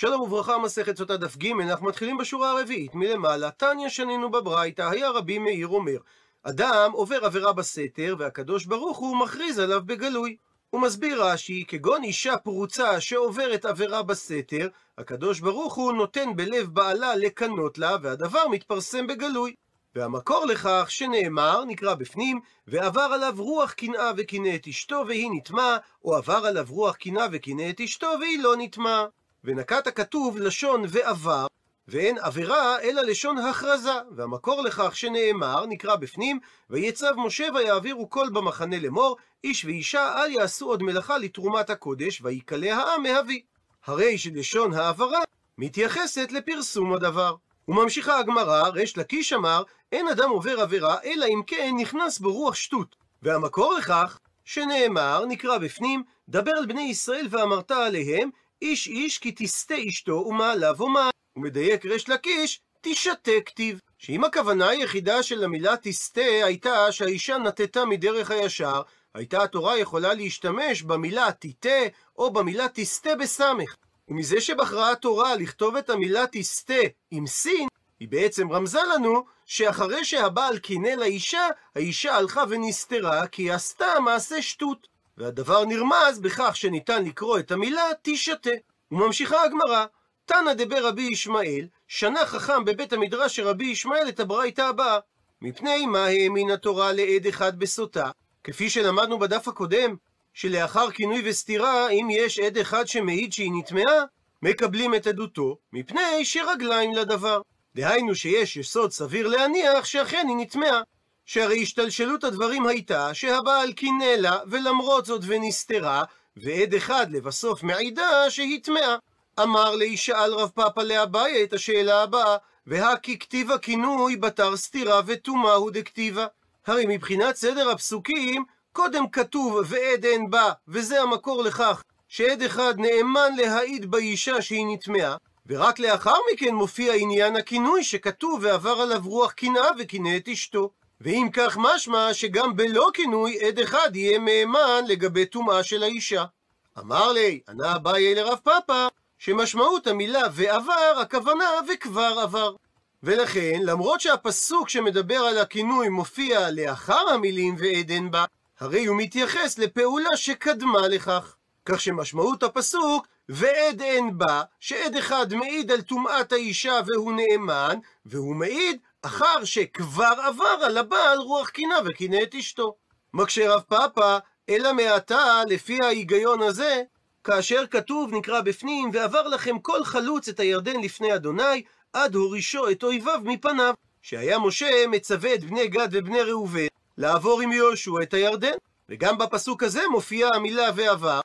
שלום וברכה, מסכת סוטה דף ג', אנחנו מתחילים בשורה הרביעית מלמעלה. תניא שנינו בברייתא, היה רבי מאיר אומר, אדם עובר עבירה בסתר, והקדוש ברוך הוא מכריז עליו בגלוי. הוא מסביר רש"י, כגון אישה פרוצה שעוברת עבירה בסתר, הקדוש ברוך הוא נותן בלב בעלה לקנות לה, והדבר מתפרסם בגלוי. והמקור לכך שנאמר, נקרא בפנים, ועבר עליו רוח קנאה וקינא את אשתו והיא נטמע, או עבר עליו רוח קנאה וקינא את אשתו והיא לא נטמע. ונקט הכתוב לשון ועבר, ואין עבירה אלא לשון הכרזה, והמקור לכך שנאמר, נקרא בפנים, ויצב משה ויעבירו קול במחנה לאמור, איש ואישה אל יעשו עוד מלאכה לתרומת הקודש, ויקלע העם מאבי. הרי שלשון העברה מתייחסת לפרסום הדבר. וממשיכה הגמרא, ריש לקיש אמר, אין אדם עובר עבירה, אלא אם כן נכנס בו רוח שטות. והמקור לכך, שנאמר, נקרא בפנים, דבר על בני ישראל ואמרת עליהם, איש איש כי תסטה אשתו ומעליו ומעל. ומדייק ריש לקיש, תשתה כתיב. שאם הכוונה היחידה של המילה תסטה הייתה שהאישה נטטה מדרך הישר, הייתה התורה יכולה להשתמש במילה תיטה או במילה תסטה בסמך. ומזה שבחרה התורה לכתוב את המילה תסטה עם סין, היא בעצם רמזה לנו שאחרי שהבעל קינא לאישה, האישה הלכה ונסתרה כי עשתה מעשה שטות. והדבר נרמז בכך שניתן לקרוא את המילה תשתה. וממשיכה הגמרא, תנא דבר רבי ישמעאל, שנה חכם בבית המדרש של רבי ישמעאל את הברייתא הבאה. מפני מה האמין התורה לעד אחד בסוטה? כפי שלמדנו בדף הקודם, שלאחר כינוי וסתירה, אם יש עד אחד שמעיד שהיא נטמעה, מקבלים את עדותו, מפני שרגליים לדבר. דהיינו שיש יסוד סביר להניח שאכן היא נטמעה. שהרי השתלשלות הדברים הייתה שהבעל קינא לה, ולמרות זאת ונסתרה, ועד אחד לבסוף מעידה שהיא טמאה. אמר לי, שאל רב פאפא לאביי את השאלה הבאה, והכי כתיבה כינוי בתר סתירה וטומאה הוא דכתיבה. הרי מבחינת סדר הפסוקים, קודם כתוב ועד אין בה, וזה המקור לכך שעד אחד נאמן להעיד באישה שהיא נטמעה, ורק לאחר מכן מופיע עניין הכינוי שכתוב ועבר עליו רוח קנאה וקינא את אשתו. ואם כך משמע שגם בלא כינוי עד אחד יהיה מהימן לגבי טומאה של האישה. אמר לי, ענה אביי לרב פאפא, שמשמעות המילה ועבר, הכוונה וכבר עבר. ולכן, למרות שהפסוק שמדבר על הכינוי מופיע לאחר המילים ועדן בה, הרי הוא מתייחס לפעולה שקדמה לכך. כך שמשמעות הפסוק, ועד אין בה, שעד אחד מעיד על טומאת האישה והוא נאמן, והוא מעיד אחר שכבר עבר על הבעל רוח קינה וקינא את אשתו. מקשה רב פאפא, אלא מעתה, לפי ההיגיון הזה, כאשר כתוב, נקרא בפנים, ועבר לכם כל חלוץ את הירדן לפני אדוני, עד הורישו את אויביו מפניו. שהיה משה מצווה את בני גד ובני ראובן לעבור עם יהושע את הירדן. וגם בפסוק הזה מופיעה המילה ועבר.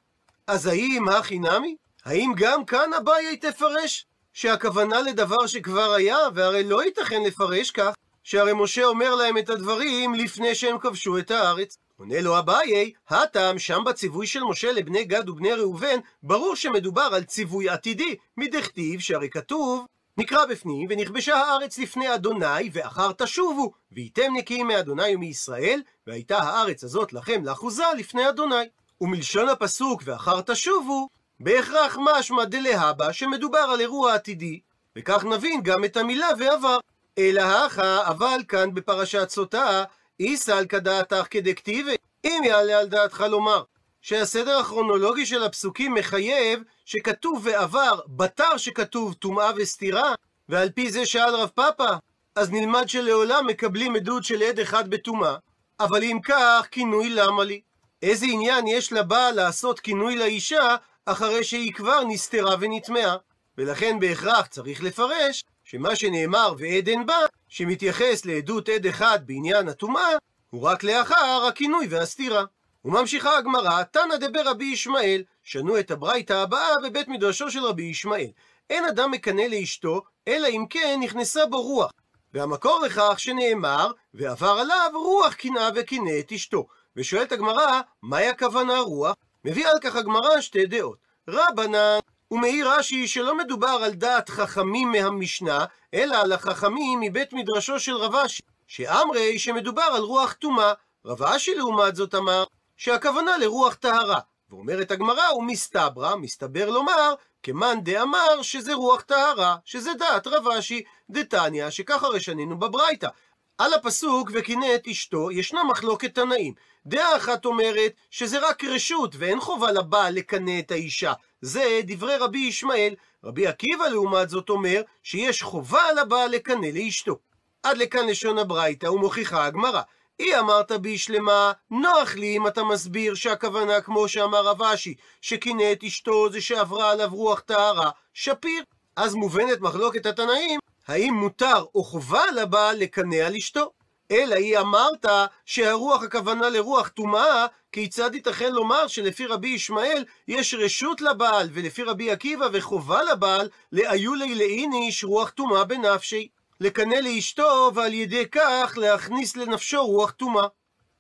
אז האם הכי נמי? האם גם כאן אביי תפרש? שהכוונה לדבר שכבר היה, והרי לא ייתכן לפרש כך, שהרי משה אומר להם את הדברים לפני שהם כבשו את הארץ. עונה לו אביי, הטעם שם בציווי של משה לבני גד ובני ראובן, ברור שמדובר על ציווי עתידי, מדכתיב שהרי כתוב, נקרא בפנים, ונכבשה הארץ לפני אדוני, ואחר תשובו, והייתם נקיים מאדוני ומישראל, והייתה הארץ הזאת לכם לאחוזה לפני אדוני. ומלשון הפסוק, ואחר תשובו, בהכרח משמע דלהבא שמדובר על אירוע עתידי, וכך נבין גם את המילה ועבר. אלא הכא, אבל כאן בפרשת סוטה, איסל כדעתך כדקטיבי. אם יעלה על דעתך לומר שהסדר הכרונולוגי של הפסוקים מחייב שכתוב ועבר בתר שכתוב טומאה וסתירה, ועל פי זה שאל רב פאפא, אז נלמד שלעולם מקבלים עדות של עד אחד בטומאה. אבל אם כך, כינוי למה לי? איזה עניין יש לבעל לעשות כינוי לאישה אחרי שהיא כבר נסתרה ונטמעה? ולכן בהכרח צריך לפרש שמה שנאמר ועדן בה, שמתייחס לעדות עד אחד בעניין הטומאה, הוא רק לאחר הכינוי והסתירה. וממשיכה הגמרא, תנא דבר רבי ישמעאל, שנו את הברייתא הבאה בבית מדרשו של רבי ישמעאל. אין אדם מקנא לאשתו, אלא אם כן נכנסה בו רוח. והמקור לכך שנאמר, ועבר עליו רוח קנאה וקינא את אשתו. ושואלת הגמרא, מהי הכוונה רוח? מביאה על כך הגמרא שתי דעות. רבנן, ומעיר רש"י שלא מדובר על דעת חכמים מהמשנה, אלא על החכמים מבית מדרשו של רב אשי, שאמרי שמדובר על רוח טומאה. רב אשי לעומת זאת אמר שהכוונה לרוח טהרה. ואומרת הגמרא, ומסתברא, מסתבר לומר, כמאן דאמר שזה רוח טהרה, שזה דעת רב אשי דתניא, שככה הרי שנינו בברייתא. על הפסוק וקינא את אשתו ישנה מחלוקת תנאים. דעה אחת אומרת שזה רק רשות ואין חובה לבעל לקנא את האישה. זה דברי רבי ישמעאל. רבי עקיבא לעומת זאת אומר שיש חובה לבעל לקנא לאשתו. עד לכאן לשון הברייתא ומוכיחה הגמרא. אי אמרת בישלמה, נוח לי אם אתה מסביר שהכוונה כמו שאמר רב אשי, שקינא את אשתו זה שעברה עליו רוח טהרה, שפיר. אז מובנת מחלוקת התנאים, האם מותר או חובה לבעל לקנא על אשתו? אלא היא אמרת שהרוח הכוונה לרוח טומאה, כיצד ייתכן לומר שלפי רבי ישמעאל יש רשות לבעל, ולפי רבי עקיבא וחובה לבעל, לאיו לילאיניש רוח טומאה בנפשי. לקנא לאשתו, ועל ידי כך להכניס לנפשו רוח טומאה.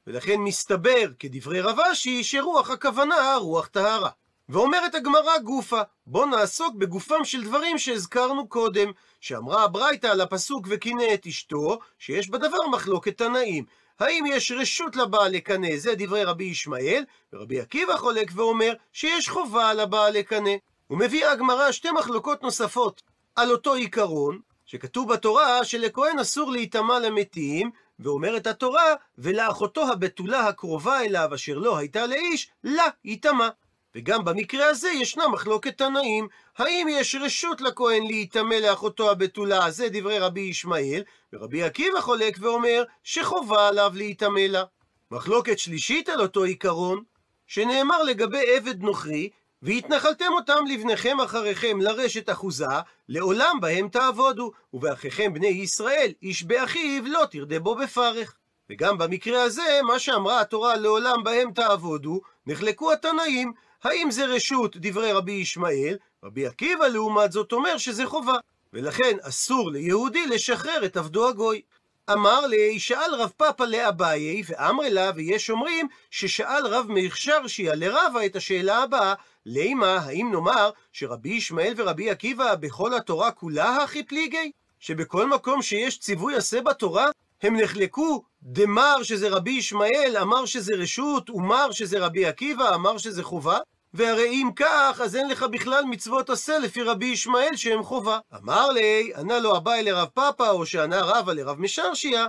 ולכן מסתבר, כדברי רב אשי, שרוח הכוונה רוח טהרה. ואומרת הגמרא גופה, בוא נעסוק בגופם של דברים שהזכרנו קודם, שאמרה הברייתא על הפסוק וקינא את אשתו, שיש בדבר מחלוקת תנאים. האם יש רשות לבעל לקנא, זה דברי רבי ישמעאל, ורבי עקיבא חולק ואומר שיש חובה לבעל לקנא. ומביאה הגמרא שתי מחלוקות נוספות על אותו עיקרון, שכתוב בתורה שלכהן אסור להיטמע למתים, ואומרת התורה, ולאחותו הבתולה הקרובה אליו אשר לא הייתה לאיש, לה ייטמע. וגם במקרה הזה ישנה מחלוקת תנאים, האם יש רשות לכהן להיטמא לאחותו הבתולה, זה דברי רבי ישמעאל, ורבי עקיבא חולק ואומר שחובה עליו להיטמא לה. מחלוקת שלישית על אותו עיקרון, שנאמר לגבי עבד נוכרי, והתנחלתם אותם לבניכם אחריכם לרשת אחוזה, לעולם בהם תעבודו, ובאחיכם בני ישראל, איש באחיו לא תרדה בו בפרך. וגם במקרה הזה, מה שאמרה התורה לעולם בהם תעבודו, נחלקו התנאים, האם זה רשות דברי רבי ישמעאל, רבי עקיבא לעומת זאת אומר שזה חובה, ולכן אסור ליהודי לשחרר את עבדו הגוי. אמר לי, שאל רב פאפא לאביי, ואמרי לה, ויש אומרים ששאל רב שיעה לרבה את השאלה הבאה, לימה, האם נאמר שרבי ישמעאל ורבי עקיבא בכל התורה כולה הכי פליגי? שבכל מקום שיש ציווי עשה בתורה, הם נחלקו, דמר שזה רבי ישמעאל, אמר שזה רשות, ומר שזה רבי עקיבא, אמר שזה חובה? והרי אם כך, אז אין לך בכלל מצוות עשה לפי רבי ישמעאל שהם חובה. אמר לי, ענה לו אביי לרב פאפא, או שענה רבא לרב משרשיה,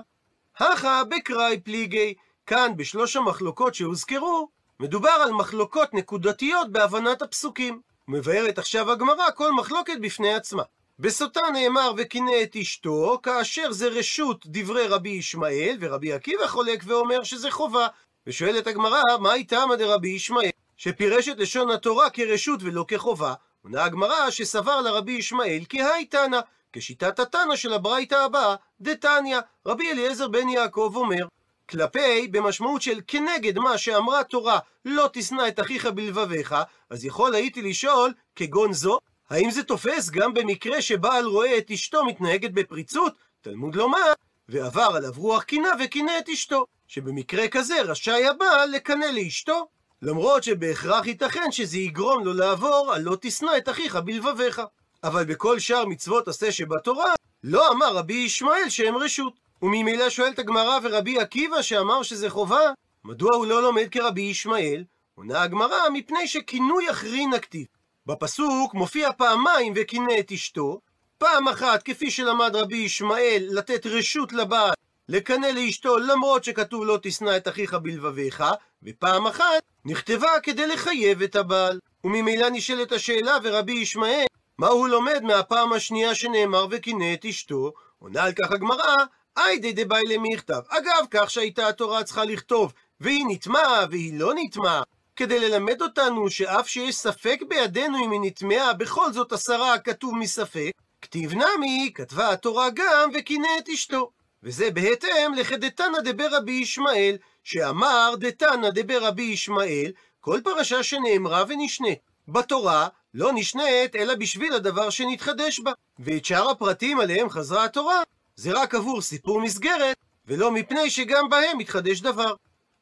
הכה בקראי פליגי, כאן בשלוש המחלוקות שהוזכרו, מדובר על מחלוקות נקודתיות בהבנת הפסוקים. מבארת עכשיו הגמרא כל מחלוקת בפני עצמה. בסוטה נאמר וקינא את אשתו, כאשר זה רשות דברי רבי ישמעאל, ורבי עקיבא חולק ואומר שזה חובה. ושואלת הגמרא, מה איתה דרבי ישמעאל? שפירש את לשון התורה כרשות ולא כחובה, עונה הגמרא שסבר לרבי ישמעאל כי היי תנא, כשיטת התנא של הברייתא הבאה, דתניא, רבי אליעזר בן יעקב אומר, כלפי, במשמעות של כנגד מה שאמרה תורה, לא תשנא את אחיך בלבביך, אז יכול הייתי לשאול, כגון זו, האם זה תופס גם במקרה שבעל רואה את אשתו מתנהגת בפריצות? תלמוד לומר, ועבר עליו רוח קינה וקינא את אשתו, שבמקרה כזה רשאי הבעל לקנא לאשתו, למרות שבהכרח ייתכן שזה יגרום לו לעבור על לא תשנא את אחיך בלבביך. אבל בכל שאר מצוות עשה שבתורה, לא אמר רבי ישמעאל שהם רשות. וממילא שואלת הגמרא ורבי עקיבא שאמר שזה חובה, מדוע הוא לא לומד כרבי ישמעאל? עונה הגמרא מפני שכינוי אחרין הכתיב. בפסוק מופיע פעמיים וכינא את אשתו, פעם אחת כפי שלמד רבי ישמעאל לתת רשות לבעל לקנא לאשתו למרות שכתוב לא תשנא את אחיך בלבביך, ופעם אחת נכתבה כדי לחייב את הבעל. וממילא נשאלת השאלה ורבי ישמעאל, מה הוא לומד מהפעם השנייה שנאמר וקינא את אשתו? עונה על כך הגמרא, איידי דבאי למי יכתב. אגב, כך שהייתה התורה צריכה לכתוב, והיא נטמעה והיא לא נטמעה, כדי ללמד אותנו שאף שיש ספק בידינו אם היא נטמעה, בכל זאת עשרה הכתוב מספק, כתיב נמי, כתבה התורה גם וקינא את אשתו. וזה בהתאם לכדתנא דבר רבי ישמעאל, שאמר דתנא דבר רבי ישמעאל, כל פרשה שנאמרה ונשנית. בתורה לא נשנית אלא בשביל הדבר שנתחדש בה. ואת שאר הפרטים עליהם חזרה התורה, זה רק עבור סיפור מסגרת, ולא מפני שגם בהם מתחדש דבר.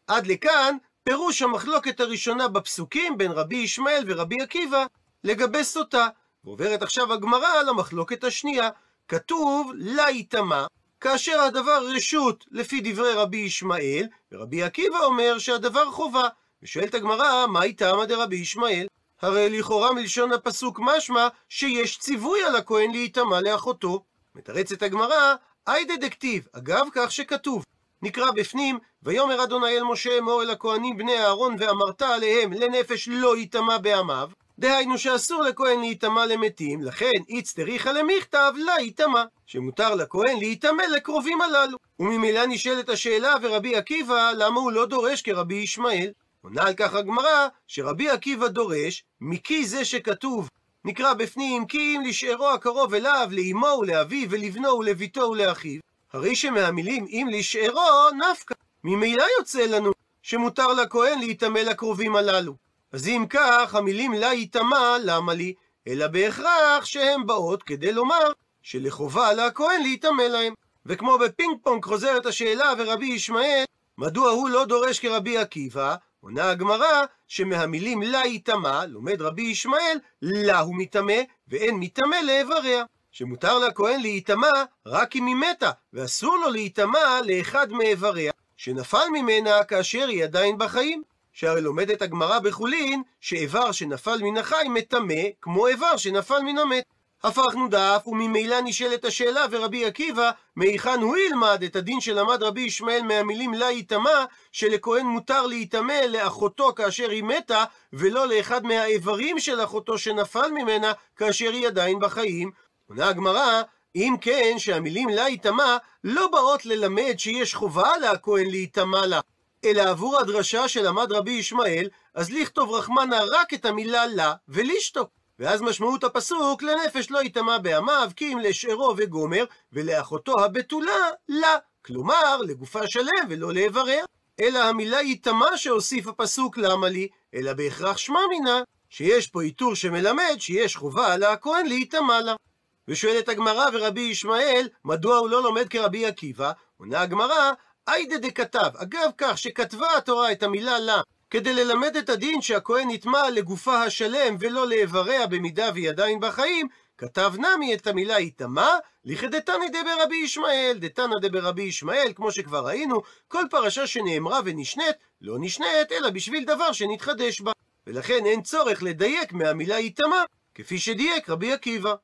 עד לכאן פירוש המחלוקת הראשונה בפסוקים בין רבי ישמעאל ורבי עקיבא לגבי סוטה. ועוברת עכשיו הגמרא למחלוקת השנייה. כתוב לה יטמע, כאשר הדבר רשות לפי דברי רבי ישמעאל, ורבי עקיבא אומר שהדבר חובה. ושואלת הגמרא, מה איתמא דרבי ישמעאל? הרי לכאורה מלשון הפסוק משמע שיש ציווי על הכהן להיטמע לאחותו. מתרצת הגמרא, אי דדקטיב, אגב כך שכתוב. נקרא בפנים, ויאמר אדוני אל משה אמור אל הכהנים בני אהרון ואמרת עליהם לנפש לא ייטמע בעמיו. דהיינו שאסור לכהן להיטמע למתים, לכן איץ דריכא למכתב לה ייטמע, שמותר לכהן להיטמא לקרובים הללו. וממילא נשאלת השאלה ורבי עקיבא, למה הוא לא דורש כרבי ישמעאל? עונה על כך הגמרא, שרבי עקיבא דורש, מכי זה שכתוב, נקרא בפנים, כי אם לשארו הקרוב אליו, לאמו ולאביו ולבנו ולביתו ולאחיו, הרי שמהמילים אם לשארו, נפקא. ממילא יוצא לנו שמותר לכהן להיטמא לקרובים הללו. אז אם כך, המילים לה ייטמע, למה לי? אלא בהכרח שהן באות כדי לומר שלחובה על הכהן להיטמא להם. וכמו בפינג פונג חוזרת השאלה ורבי ישמעאל, מדוע הוא לא דורש כרבי עקיבא? עונה הגמרא שמהמילים לה ייטמע, לומד רבי ישמעאל, לה הוא מטמא, ואין מטמא לאיבריה. שמותר לכהן להיטמע רק אם היא מתה, ואסור לו להיטמע לאחד מאיבריה, שנפל ממנה כאשר היא עדיין בחיים. שהרי לומדת הגמרא בחולין, שאיבר שנפל מן החי מטמא, כמו איבר שנפל מן המת. הפכנו דף, וממילא נשאלת השאלה, ורבי עקיבא, מהיכן הוא ילמד את הדין שלמד רבי ישמעאל מהמילים לה ייטמע, שלכהן מותר להיטמא לאחותו כאשר היא מתה, ולא לאחד מהאיברים של אחותו שנפל ממנה, כאשר היא עדיין בחיים. עונה הגמרא, אם כן, שהמילים לה ייטמע לא באות ללמד שיש חובה לכהן להיטמע לה, אלא עבור הדרשה שלמד רבי ישמעאל, אז לכתוב רחמנה רק את המילה לה ולשתוק. ואז משמעות הפסוק, לנפש לא ייטמע בעמיו, כי אם לשארו וגומר, ולאחותו הבתולה, לה. כלומר, לגופה שלם ולא לאיבריה. אלא המילה ייטמע שהוסיף הפסוק למה לי, אלא בהכרח שמע מינה, שיש פה איתור שמלמד שיש חובה על הכהן להיטמע לה. ושואלת הגמרא ורבי ישמעאל, מדוע הוא לא לומד כרבי עקיבא? עונה הגמרא, איידה דכתב, אגב כך שכתבה התורה את המילה לה, כדי ללמד את הדין שהכהן נטמע לגופה השלם ולא לאיבריה במידה והיא עדיין בחיים, כתב נמי את המילה יטמע, לכדתנא דברבי ישמעאל, דתנא דברבי ישמעאל, כמו שכבר ראינו, כל פרשה שנאמרה ונשנית, לא נשנית, אלא בשביל דבר שנתחדש בה. ולכן אין צורך לדייק מהמילה יטמע, כפי שדייק רבי עקיבא.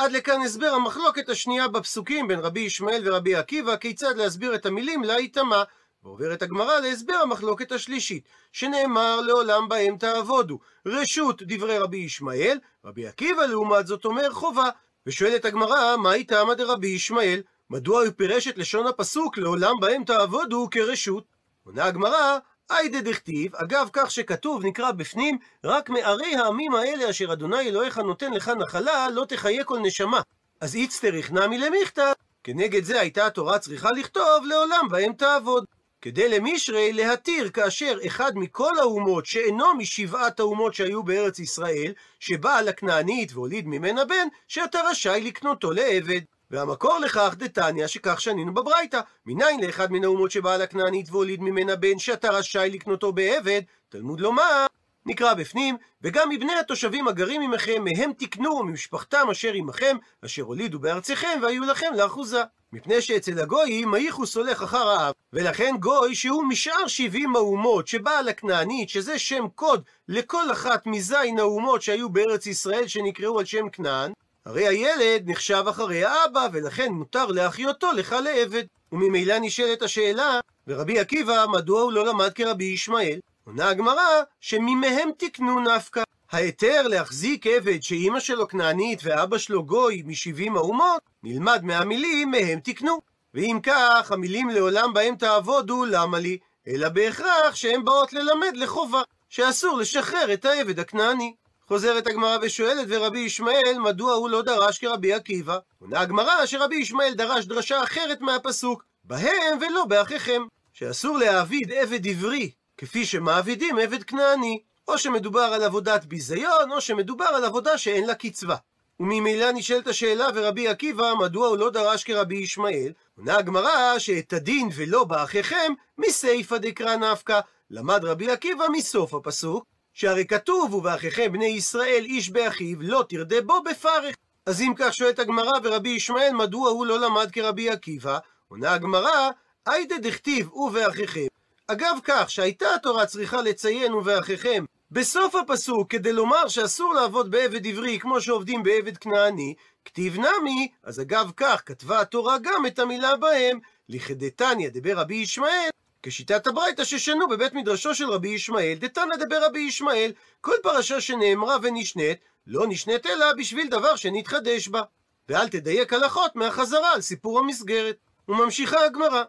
עד לכאן הסבר המחלוקת השנייה בפסוקים בין רבי ישמעאל ורבי עקיבא, כיצד להסביר את המילים לה יטמע. ועוברת הגמרא להסבר המחלוקת השלישית, שנאמר לעולם בהם תעבודו. רשות דברי רבי ישמעאל, רבי עקיבא לעומת זאת אומר חובה. ושואלת הגמרא, מה איתמא דרבי ישמעאל? מדוע הוא פירש את לשון הפסוק לעולם בהם תעבודו כרשות? עונה הגמרא, היידה דכתיב, אגב כך שכתוב, נקרא בפנים, רק מערי העמים האלה אשר אדוני אלוהיך נותן לך נחלה, לא תחיה כל נשמה. אז איצטריך נמי למכתב. כנגד זה הייתה התורה צריכה לכתוב, לעולם בהם תעבוד. כדי למישרי להתיר כאשר אחד מכל האומות שאינו משבעת האומות שהיו בארץ ישראל, שבא לכנענית והוליד ממנה בן, שאתה רשאי לקנותו לעבד. והמקור לכך דתניא שכך שנינו בברייתא. מניין לאחד מן האומות שבאה לכנענית והוליד ממנה בן שאתה רשאי לקנותו בעבד? תלמוד לומר, נקרא בפנים, וגם מבני התושבים הגרים עמכם, מהם תקנו, ממשפחתם אשר עמכם, אשר הולידו בארציכם, והיו לכם לאחוזה. מפני שאצל הגויים הייחוס הולך אחר האב, ולכן גוי שהוא משאר שבעים האומות שבאה לכנענית, שזה שם קוד לכל אחת מזין האומות שהיו בארץ ישראל שנקראו על שם כנען, הרי הילד נחשב אחרי האבא, ולכן מותר להחיותו לך לעבד. וממילא נשאלת השאלה, ורבי עקיבא, מדוע הוא לא למד כרבי ישמעאל? עונה הגמרא, שממהם תקנו נפקא. ההיתר להחזיק עבד שאימא שלו כנענית ואבא שלו גוי משבעים האומות, נלמד מהמילים מהם תקנו. ואם כך, המילים לעולם בהם תעבודו, למה לי? אלא בהכרח שהן באות ללמד לחובה, שאסור לשחרר את העבד הכנעני. חוזרת הגמרא ושואלת, ורבי ישמעאל, מדוע הוא לא דרש כרבי עקיבא? עונה הגמרא שרבי ישמעאל דרש דרשה אחרת מהפסוק, בהם ולא באחיכם, שאסור להעביד עבד עברי, כפי שמעבידים עבד כנעני, או שמדובר על עבודת ביזיון, או שמדובר על עבודה שאין לה קצבה. וממילא נשאלת השאלה, ורבי עקיבא, מדוע הוא לא דרש כרבי ישמעאל? עונה הגמרא שאת הדין ולא באחיכם, מסיפא דקרא נפקא. למד רבי עקיבא מסוף הפסוק, שהרי כתוב, ובאחיכם בני ישראל איש באחיו, לא תרדה בו בפרך. אז אם כך שואלת הגמרא ורבי ישמעאל, מדוע הוא לא למד כרבי עקיבא? עונה הגמרא, היידה דכתיב ובאחיכם. אגב כך, שהייתה התורה צריכה לציין ובאחיכם בסוף הפסוק, כדי לומר שאסור לעבוד בעבד עברי כמו שעובדים בעבד כנעני, כתיב נמי, אז אגב כך כתבה התורה גם את המילה בהם, לכדתניא דבר רבי ישמעאל, כשיטת הברייתא ששנו בבית מדרשו של רבי ישמעאל, דתנא דבר רבי ישמעאל, כל פרשה שנאמרה ונשנית, לא נשנית אלא בשביל דבר שנתחדש בה. ואל תדייק הלכות מהחזרה על סיפור המסגרת. וממשיכה הגמרא,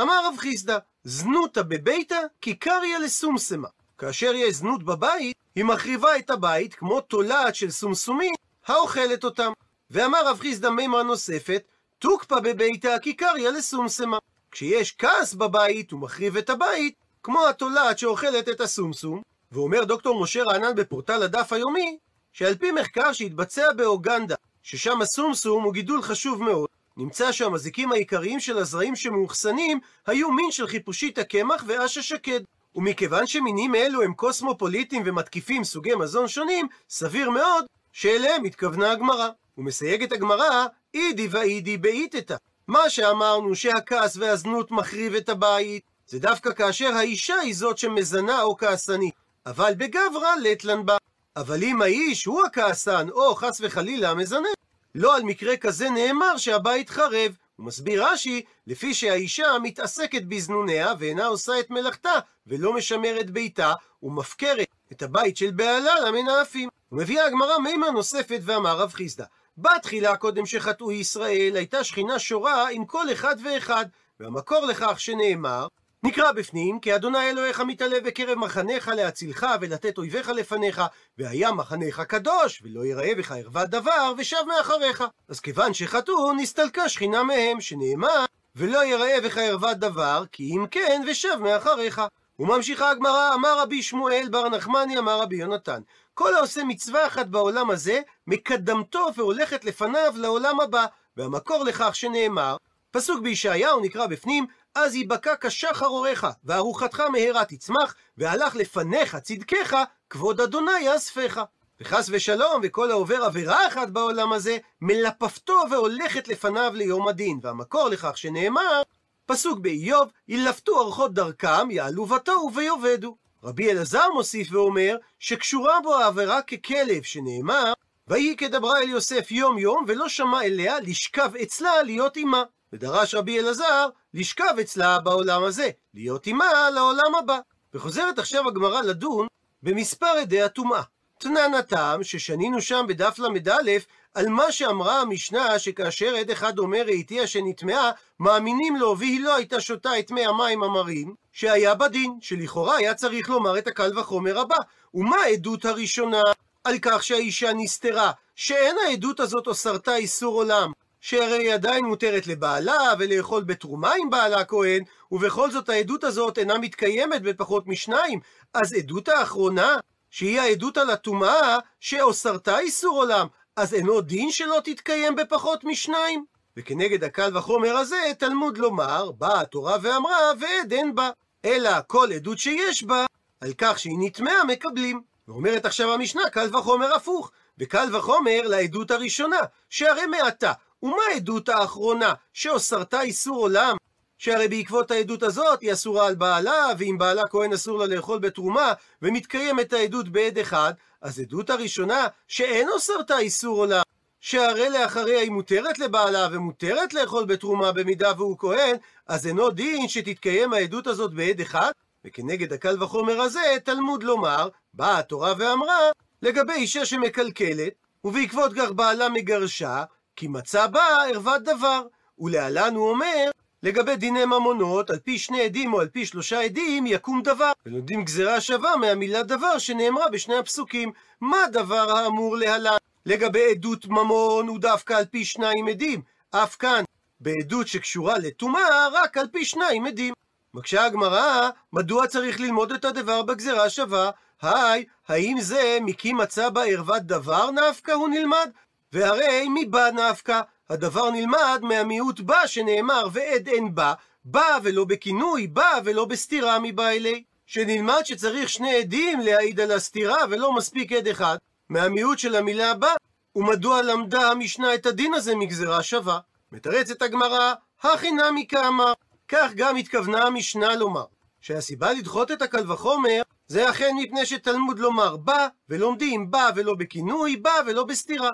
אמר רב חיסדא, זנותא בביתא כיכריה לסומסמה. כאשר יש זנות בבית, היא מחריבה את הבית כמו תולעת של סומסומים האוכלת אותם. ואמר רב חיסדא מימרה נוספת, תוקפא בביתא כיכריה לסומסמה. כשיש כעס בבית, הוא מחריב את הבית, כמו התולעת שאוכלת את הסומסום. ואומר דוקטור משה רענן בפורטל הדף היומי, שעל פי מחקר שהתבצע באוגנדה, ששם הסומסום הוא גידול חשוב מאוד, נמצא שהמזיקים העיקריים של הזרעים שמאוחסנים היו מין של חיפושית הקמח ואש השקד. ומכיוון שמינים אלו הם קוסמופוליטים ומתקיפים סוגי מזון שונים, סביר מאוד שאליהם התכוונה הגמרא. ומסייגת הגמרא, אידי ואידי באיתתא. מה שאמרנו שהכעס והזנות מחריב את הבית, זה דווקא כאשר האישה היא זאת שמזנה או כעסנית. אבל בגברא לטלן בה. אבל אם האיש הוא הכעסן, או חס וחלילה המזנה, לא על מקרה כזה נאמר שהבית חרב. הוא מסביר רש"י, לפי שהאישה מתעסקת בזנוניה ואינה עושה את מלאכתה ולא משמרת ביתה ומפקרת את הבית של בעלה למנאפים. ומביאה הגמרא מימה נוספת ואמר רב חיסדא בתחילה קודם שחטאו ישראל הייתה שכינה שורה עם כל אחד ואחד והמקור לכך שנאמר נקרא בפנים, כי אדוני אלוהיך מתעלה בקרב מחניך להצילך ולתת אויביך לפניך, והיה מחניך קדוש, ולא יראה בך ערוות דבר, ושב מאחריך. אז כיוון שחטאו, נסתלקה שכינה מהם, שנאמר, ולא יראה בך ערוות דבר, כי אם כן, ושב מאחריך. וממשיכה הגמרא, אמר רבי שמואל בר נחמני, אמר רבי יונתן, כל העושה מצווה אחת בעולם הזה, מקדמתו והולכת לפניו לעולם הבא. והמקור לכך שנאמר, פסוק בישעיהו נקרא בפנים, אז ייבקע כשחר אורך, וארוחתך מהרה תצמח, והלך לפניך צדקך, כבוד אדוני יאספך. וחס ושלום, וכל העובר עבירה אחת בעולם הזה, מלפפתו והולכת לפניו ליום הדין. והמקור לכך שנאמר, פסוק באיוב, ילפתו אורחות דרכם, יעלו בתוהו ויאבדו. רבי אלעזר מוסיף ואומר, שקשורה בו העבירה ככלב, שנאמר, ויהי כדברה אל יוסף יום יום, ולא שמע אליה לשכב אצלה להיות עמה. ודרש רבי אלעזר לשכב אצלה בעולם הזה, להיות עמה לעולם הבא. וחוזרת עכשיו הגמרא לדון במספר עדי הטומאה. תנן הטעם ששנינו שם בדף ל"א על מה שאמרה המשנה שכאשר עד אחד אומר ראיתיה שנטמעה, מאמינים לו והיא לא הייתה שותה את מי המים המרים, שהיה בדין, שלכאורה היה צריך לומר את הקל וחומר הבא. ומה העדות הראשונה? על כך שהאישה נסתרה, שאין העדות הזאת או סרטה איסור עולם, שהרי היא עדיין מותרת לבעלה ולאכול בתרומה עם בעלה כהן, ובכל זאת העדות הזאת אינה מתקיימת בפחות משניים, אז עדות האחרונה, שהיא העדות על הטומאה, שאוסרתה איסור עולם, אז אינו דין שלא תתקיים בפחות משניים? וכנגד הקל וחומר הזה, תלמוד לומר, באה התורה ואמרה, ועד אין בה. אלא כל עדות שיש בה, על כך שהיא נטמעה מקבלים. ואומרת עכשיו המשנה, קל וחומר הפוך. וקל וחומר לעדות הראשונה, שהרי מעתה ומה העדות האחרונה, שאוסרתה איסור עולם? שהרי בעקבות העדות הזאת היא אסורה על בעלה, ואם בעלה כהן אסור לה לאכול בתרומה, ומתקיימת העדות בעד אחד, אז עדות הראשונה, שאין אוסרתה איסור עולם, שהרי לאחריה היא מותרת לבעלה ומותרת לאכול בתרומה במידה והוא כהן, אז אינו דין שתתקיים העדות הזאת בעד אחד, וכנגד הקל וחומר הזה, תלמוד לומר, באה התורה ואמרה, לגבי אישה שמקלקלת, ובעקבות כך בעלה מגרשה, כי מצא בה ערוות דבר. ולהלן הוא אומר, לגבי דיני ממונות, על פי שני עדים או על פי שלושה עדים, יקום דבר. ולומדים גזירה שווה מהמילה דבר שנאמרה בשני הפסוקים. מה דבר האמור להלן? לגבי עדות ממון הוא דווקא על פי שניים עדים. אף כאן, בעדות שקשורה לטומאה, רק על פי שניים עדים. מקשה הגמרא, מדוע צריך ללמוד את הדבר בגזירה שווה? היי, האם זה מקים מצא בה ערוות דבר נפקא הוא נלמד? והרי מבא נפקא, הדבר נלמד מהמיעוט בא שנאמר ועד אין בא, בא ולא בכינוי, בא ולא בסתירה מבא אלי. שנלמד שצריך שני עדים להעיד על הסתירה ולא מספיק עד אחד, מהמיעוט של המילה בא, ומדוע למדה המשנה את הדין הזה מגזרה שווה? מתרצת הגמרא, הכי נמי כאמר. כך גם התכוונה המשנה לומר, שהסיבה לדחות את הקל וחומר זה אכן מפני שתלמוד לומר בא, ולומדים בא ולא בכינוי, בא ולא בסתירה.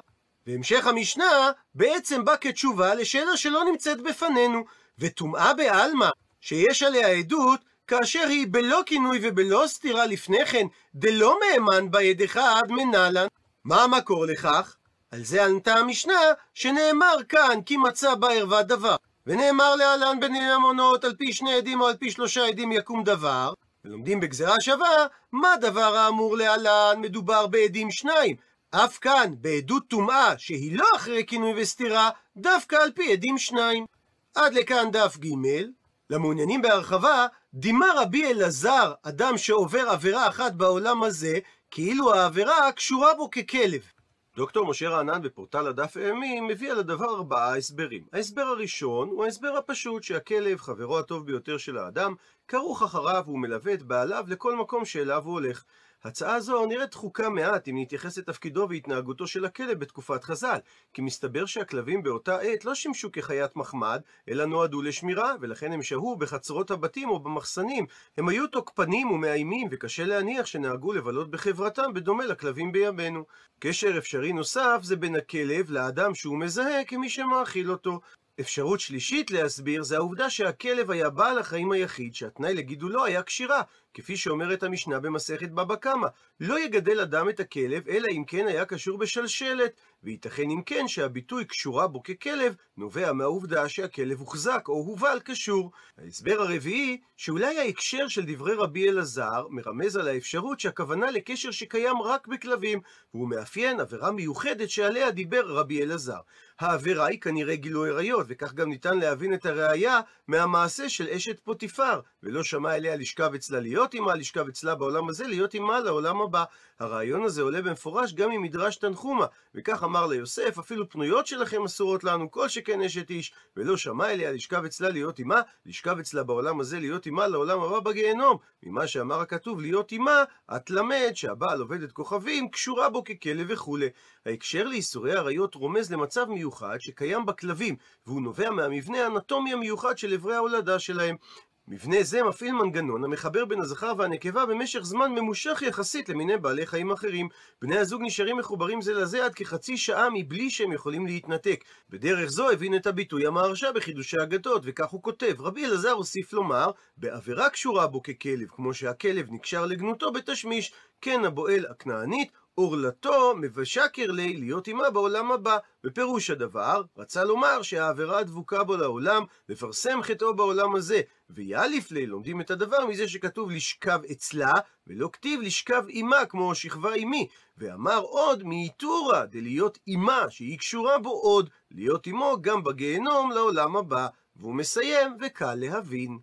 והמשך המשנה בעצם בא כתשובה לשאלה שלא נמצאת בפנינו, וטומאה בעלמא, שיש עליה עדות, כאשר היא בלא כינוי ובלא סתירה לפני כן, דלא מהימן בה יד אחד מנהלן. מה המקור לכך? על זה ענתה המשנה, שנאמר כאן כי מצא בה ערווה דבר. ונאמר להלן בדיני ממונות, על פי שני עדים או על פי שלושה עדים יקום דבר. ולומדים בגזרה שווה, מה דבר האמור להלן? מדובר בעדים שניים. אף כאן, בעדות טומאה, שהיא לא אחרי כינוי וסתירה, דווקא על פי עדים שניים. עד לכאן דף ג' למעוניינים בהרחבה, דימה רבי אלעזר, אדם שעובר עבירה אחת בעולם הזה, כאילו העבירה קשורה בו ככלב. דוקטור משה רענן בפורטל הדף הימי מביא על הדבר ארבעה הסברים. ההסבר הראשון הוא ההסבר הפשוט שהכלב, חברו הטוב ביותר של האדם, כרוך אחריו ומלווה את בעליו לכל מקום שאליו הוא הולך. הצעה זו נראית דחוקה מעט אם נתייחס לתפקידו והתנהגותו של הכלב בתקופת חז"ל, כי מסתבר שהכלבים באותה עת לא שימשו כחיית מחמד, אלא נועדו לשמירה, ולכן הם שהו בחצרות הבתים או במחסנים. הם היו תוקפנים ומאיימים, וקשה להניח שנהגו לבלות בחברתם בדומה לכלבים בימינו. קשר אפשרי נוסף זה בין הכלב לאדם שהוא מזהה כמי שמאכיל אותו. אפשרות שלישית להסביר זה העובדה שהכלב היה בעל החיים היחיד שהתנאי לגידולו היה קשירה, כפי שאומרת המשנה במסכת בבא קמא, לא יגדל אדם את הכלב, אלא אם כן היה קשור בשלשלת, וייתכן אם כן שהביטוי קשורה בו ככלב, נובע מהעובדה שהכלב הוחזק או הובל קשור. ההסבר הרביעי, שאולי ההקשר של דברי רבי אלעזר מרמז על האפשרות שהכוונה לקשר שקיים רק בכלבים, והוא מאפיין עבירה מיוחדת שעליה דיבר רבי אלעזר. העבירה היא כנראה גילוי עריות, וכך גם ניתן להבין את הראייה מהמעשה של אשת פוטיפר, ולא שמע אליה לשכב אצלה להיות עמה, לשכב אצלה בעולם הזה, להיות עמה לעולם הבא. הרעיון הזה עולה במפורש גם ממדרש תנחומה, וכך אמר ליוסף, אפילו פנויות שלכם אסורות לנו, כל שכן אשת איש, ולא שמע אליה לשכב אצלה להיות עמה, לשכב אצלה בעולם הזה להיות עמה לעולם הבא בגיהנום. ממה שאמר הכתוב להיות עמה, את למד שהבעל עובדת כוכבים, קשורה בו ככלב וכולי. ההקשר לאיסורי עריות רומז למצב מיוחד שקיים בכלבים, והוא נובע מהמבנה האנטומי המיוחד של אברי ההולדה שלהם. מבנה זה מפעיל מנגנון המחבר בין הזכר והנקבה במשך זמן ממושך יחסית למיני בעלי חיים אחרים. בני הזוג נשארים מחוברים זה לזה עד כחצי שעה מבלי שהם יכולים להתנתק. בדרך זו הבין את הביטוי המהרשה בחידושי אגדות, וכך הוא כותב. רבי אלעזר הוסיף לומר, בעבירה קשורה בו ככלב, כמו שהכלב נקשר לגנותו בתשמיש, כן הבועל הכנענית עורלתו מבשקר לי להיות עמה בעולם הבא. בפירוש הדבר, רצה לומר שהעבירה הדבוקה בו לעולם, לפרסם חטאו בעולם הזה. ויאליף לי, לומדים את הדבר מזה שכתוב לשכב אצלה, ולא כתיב לשכב עמה, כמו שכבה עמי. ואמר עוד מאיתורא, דלהיות עמה, שהיא קשורה בו עוד, להיות עמו גם בגיהנום לעולם הבא. והוא מסיים, וקל להבין.